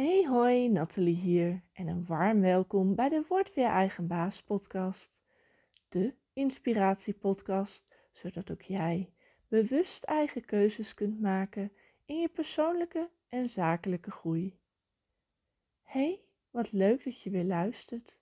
Hey hoi, Nathalie hier en een warm welkom bij de Word Weer Eigen Baas podcast. De inspiratiepodcast, zodat ook jij bewust eigen keuzes kunt maken in je persoonlijke en zakelijke groei. Hey, wat leuk dat je weer luistert.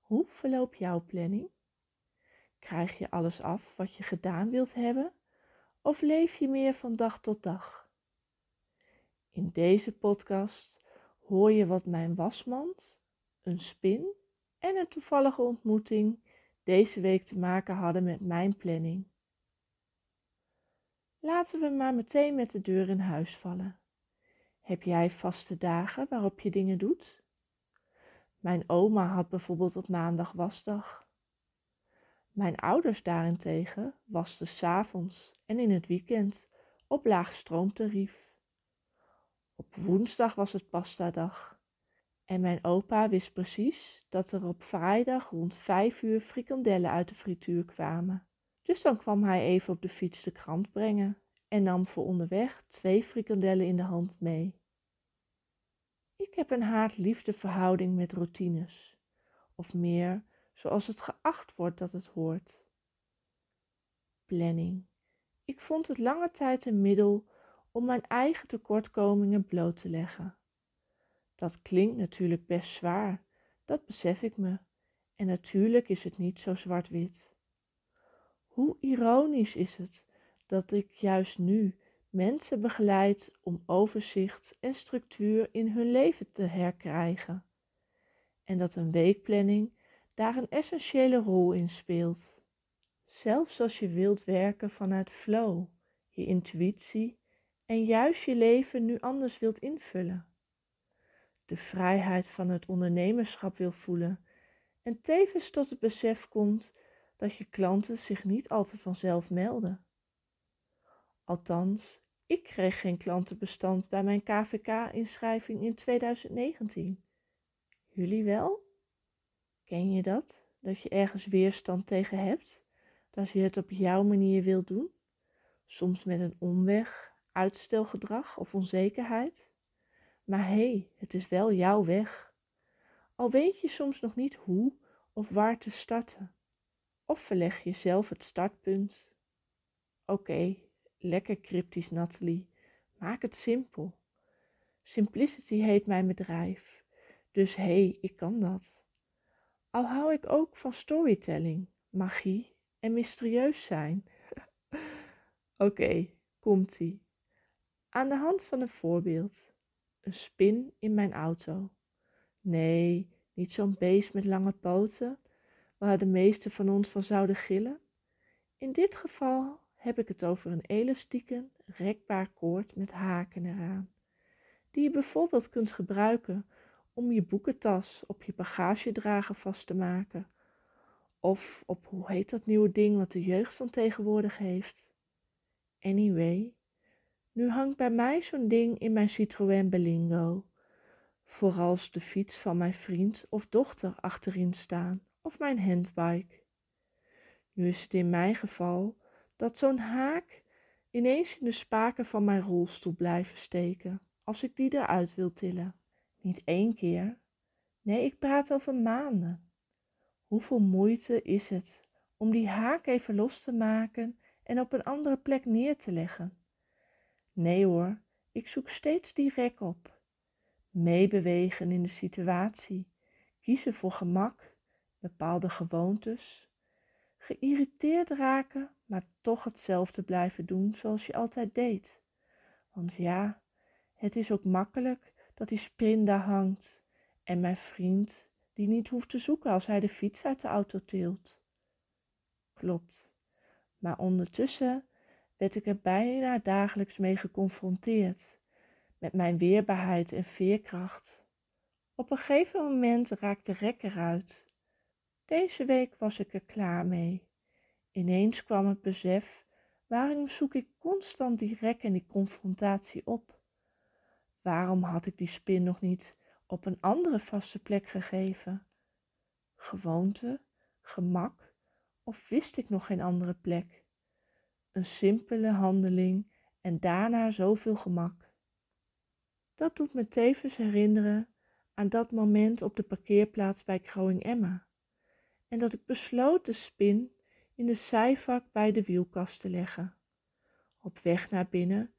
Hoe verloopt jouw planning? Krijg je alles af wat je gedaan wilt hebben? Of leef je meer van dag tot dag? In deze podcast hoor je wat mijn wasmand, een spin en een toevallige ontmoeting deze week te maken hadden met mijn planning. Laten we maar meteen met de deur in huis vallen. Heb jij vaste dagen waarop je dingen doet? Mijn oma had bijvoorbeeld op maandag wasdag. Mijn ouders daarentegen wasten s'avonds en in het weekend op laag stroomtarief. Op woensdag was het pastadag. En mijn opa wist precies dat er op vrijdag rond vijf uur frikandellen uit de frituur kwamen. Dus dan kwam hij even op de fiets de krant brengen en nam voor onderweg twee frikandellen in de hand mee. Ik heb een haat-liefde verhouding met routines, of meer zoals het geacht wordt dat het hoort. Planning. Ik vond het lange tijd een middel om mijn eigen tekortkomingen bloot te leggen. Dat klinkt natuurlijk best zwaar, dat besef ik me, en natuurlijk is het niet zo zwart-wit. Hoe ironisch is het dat ik juist nu mensen begeleid om overzicht en structuur in hun leven te herkrijgen, en dat een weekplanning daar een essentiële rol in speelt. Zelfs als je wilt werken vanuit flow, je intuïtie en juist je leven nu anders wilt invullen. De vrijheid van het ondernemerschap wil voelen en tevens tot het besef komt dat je klanten zich niet altijd vanzelf melden. Althans, ik kreeg geen klantenbestand bij mijn KVK-inschrijving in 2019. Jullie wel? Ken je dat? Dat je ergens weerstand tegen hebt? Dat je het op jouw manier wilt doen? Soms met een omweg, uitstelgedrag of onzekerheid. Maar hé, hey, het is wel jouw weg. Al weet je soms nog niet hoe of waar te starten. Of verleg je zelf het startpunt. Oké, lekker cryptisch Natalie. Maak het simpel. Simplicity heet mijn bedrijf. Dus hé, hey, ik kan dat. Al hou ik ook van storytelling, magie en mysterieus zijn. Oké, komt-ie. Aan de hand van een voorbeeld. Een spin in mijn auto. Nee, niet zo'n beest met lange poten, waar de meesten van ons van zouden gillen. In dit geval heb ik het over een elastieke, rekbaar koord met haken eraan, die je bijvoorbeeld kunt gebruiken om je boekentas op je bagagedrager vast te maken, of op hoe heet dat nieuwe ding wat de jeugd van tegenwoordig heeft. Anyway, nu hangt bij mij zo'n ding in mijn Citroën Berlingo. Vooral als de fiets van mijn vriend of dochter achterin staan of mijn handbike. Nu is het in mijn geval dat zo'n haak ineens in de spaken van mijn rolstoel blijven steken als ik die eruit wil tillen. Niet één keer. Nee, ik praat over maanden. Hoeveel moeite is het om die haak even los te maken en op een andere plek neer te leggen? Nee hoor, ik zoek steeds die rek op. Meebewegen in de situatie, kiezen voor gemak, bepaalde gewoontes. Geïrriteerd raken, maar toch hetzelfde blijven doen zoals je altijd deed. Want ja, het is ook makkelijk dat die spin daar hangt en mijn vriend die niet hoeft te zoeken als hij de fiets uit de auto tilt. Klopt, maar ondertussen werd ik er bijna dagelijks mee geconfronteerd, met mijn weerbaarheid en veerkracht. Op een gegeven moment raakte rek eruit. Deze week was ik er klaar mee. Ineens kwam het besef, waarom zoek ik constant die rek en die confrontatie op? Waarom had ik die spin nog niet op een andere vaste plek gegeven? Gewoonte, gemak of wist ik nog geen andere plek? Een simpele handeling en daarna zoveel gemak. Dat doet me tevens herinneren aan dat moment op de parkeerplaats bij Growing Emma. En dat ik besloot de spin in de zijvak bij de wielkast te leggen. Op weg naar binnen,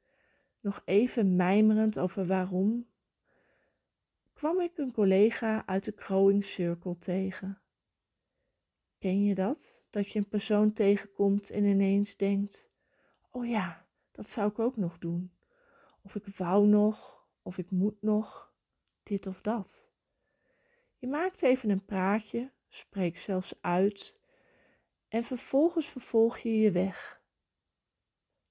nog even mijmerend over waarom, kwam ik een collega uit de Growing Circle tegen. Ken je dat? Dat je een persoon tegenkomt en ineens denkt: Oh ja, dat zou ik ook nog doen. Of ik wou nog, of ik moet nog, dit of dat. Je maakt even een praatje, spreekt zelfs uit en vervolgens vervolg je je weg.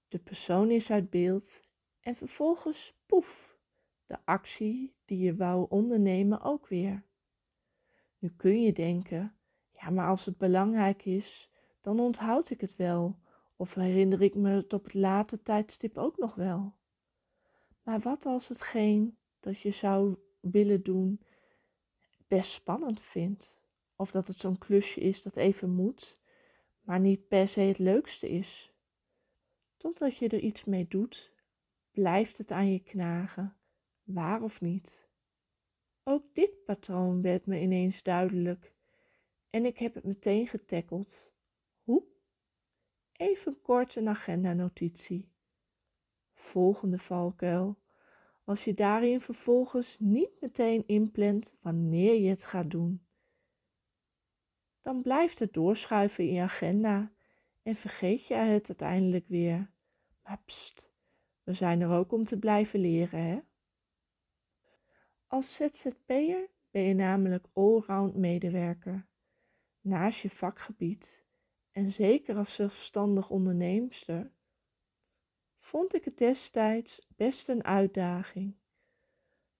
De persoon is uit beeld en vervolgens poef, de actie die je wou ondernemen ook weer. Nu kun je denken, ja, maar als het belangrijk is, dan onthoud ik het wel, of herinner ik me het op het late tijdstip ook nog wel. Maar wat als hetgeen dat je zou willen doen best spannend vindt? Of dat het zo'n klusje is dat even moet, maar niet per se het leukste is? Totdat je er iets mee doet, blijft het aan je knagen, waar of niet. Ook dit patroon werd me ineens duidelijk en ik heb het meteen getackeld. Hoe? Even kort een agenda-notitie. Volgende valkuil. Als je daarin vervolgens niet meteen inplant wanneer je het gaat doen, dan blijft het doorschuiven in je agenda en vergeet je het uiteindelijk weer. Maar pst, we zijn er ook om te blijven leren, hè? Als ZZP'er ben je namelijk allround medewerker. Naast je vakgebied en zeker als zelfstandig onderneemster vond ik het destijds best een uitdaging.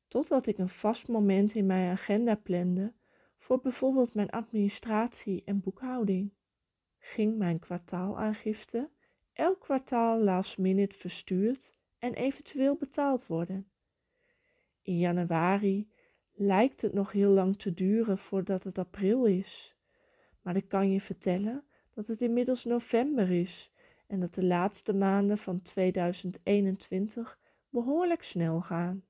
Totdat ik een vast moment in mijn agenda plande voor bijvoorbeeld mijn administratie en boekhouding. Ging mijn kwartaalaangifte elk kwartaal last minute verstuurd en eventueel betaald worden. In januari lijkt het nog heel lang te duren voordat het april is. Maar ik kan je vertellen dat het inmiddels november is en dat de laatste maanden van 2021 behoorlijk snel gaan.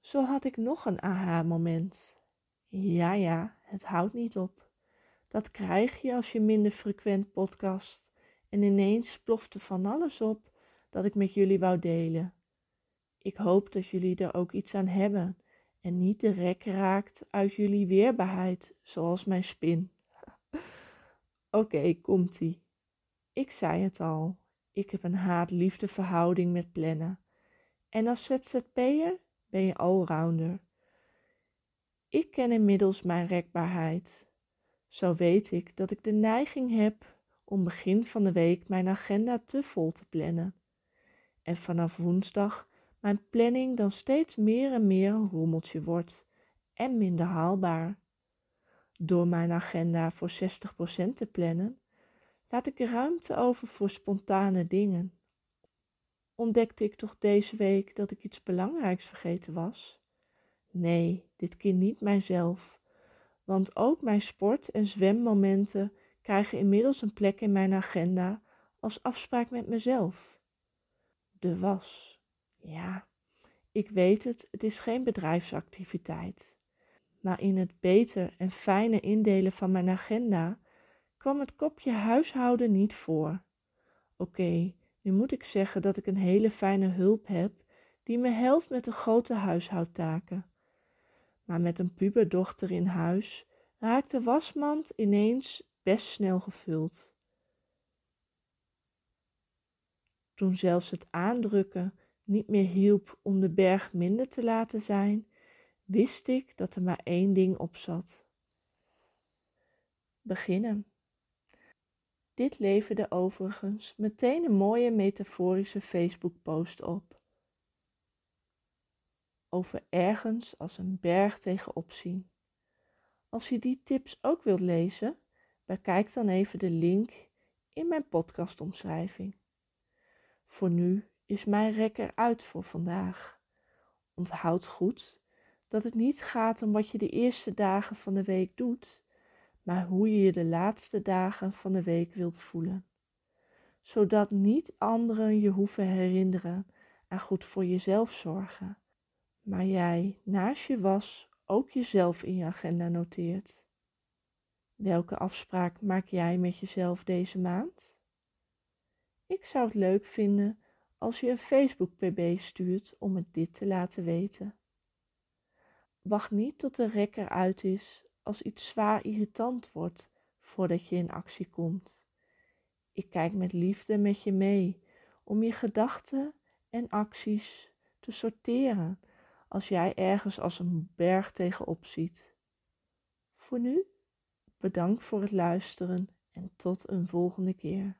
Zo had ik nog een aha-moment. Ja, ja, het houdt niet op. Dat krijg je als je minder frequent podcast en ineens plofte van alles op dat ik met jullie wou delen. Ik hoop dat jullie er ook iets aan hebben en niet de rek raakt uit jullie weerbaarheid, zoals mijn spin. Oké, komt-ie. Ik zei het al, ik heb een haat-liefde verhouding met plannen. En als ZZP'er ben je allrounder. Ik ken inmiddels mijn rekbaarheid. Zo weet ik dat ik de neiging heb om begin van de week mijn agenda te vol te plannen. En vanaf woensdag mijn planning dan steeds meer en meer een rommeltje wordt en minder haalbaar. Door mijn agenda voor 60% te plannen, laat ik ruimte over voor spontane dingen. Ontdekte ik toch deze week dat ik iets belangrijks vergeten was? Nee, dit keer niet mijzelf, want ook mijn sport- en zwemmomenten krijgen inmiddels een plek in mijn agenda als afspraak met mezelf. De was. Ja, ik weet het, het is geen bedrijfsactiviteit. Maar in het beter en fijne indelen van mijn agenda kwam het kopje huishouden niet voor. Oké, nu moet ik zeggen dat ik een hele fijne hulp heb die me helpt met de grote huishoudtaken. Maar met een puberdochter in huis raakt de wasmand ineens best snel gevuld. Toen zelfs het aandrukken niet meer hielp om de berg minder te laten zijn, wist ik dat er maar één ding op zat. Beginnen. Dit leverde overigens meteen een mooie metaforische Facebook-post op. Over ergens als een berg tegenop zien. Als je die tips ook wilt lezen, bekijk dan even de link in mijn podcastomschrijving. Voor nu is mijn rekker uit voor vandaag. Onthoud goed dat het niet gaat om wat je de eerste dagen van de week doet, maar hoe je je de laatste dagen van de week wilt voelen, zodat niet anderen je hoeven herinneren en goed voor jezelf zorgen, maar jij naast je was ook jezelf in je agenda noteert. Welke afspraak maak jij met jezelf deze maand? Ik zou het leuk vinden als je een Facebook PB stuurt om het dit te laten weten. Wacht niet tot de rekker uit is als iets zwaar irritant wordt voordat je in actie komt. Ik kijk met liefde met je mee om je gedachten en acties te sorteren als jij ergens als een berg tegenop ziet. Voor nu, bedankt voor het luisteren en tot een volgende keer.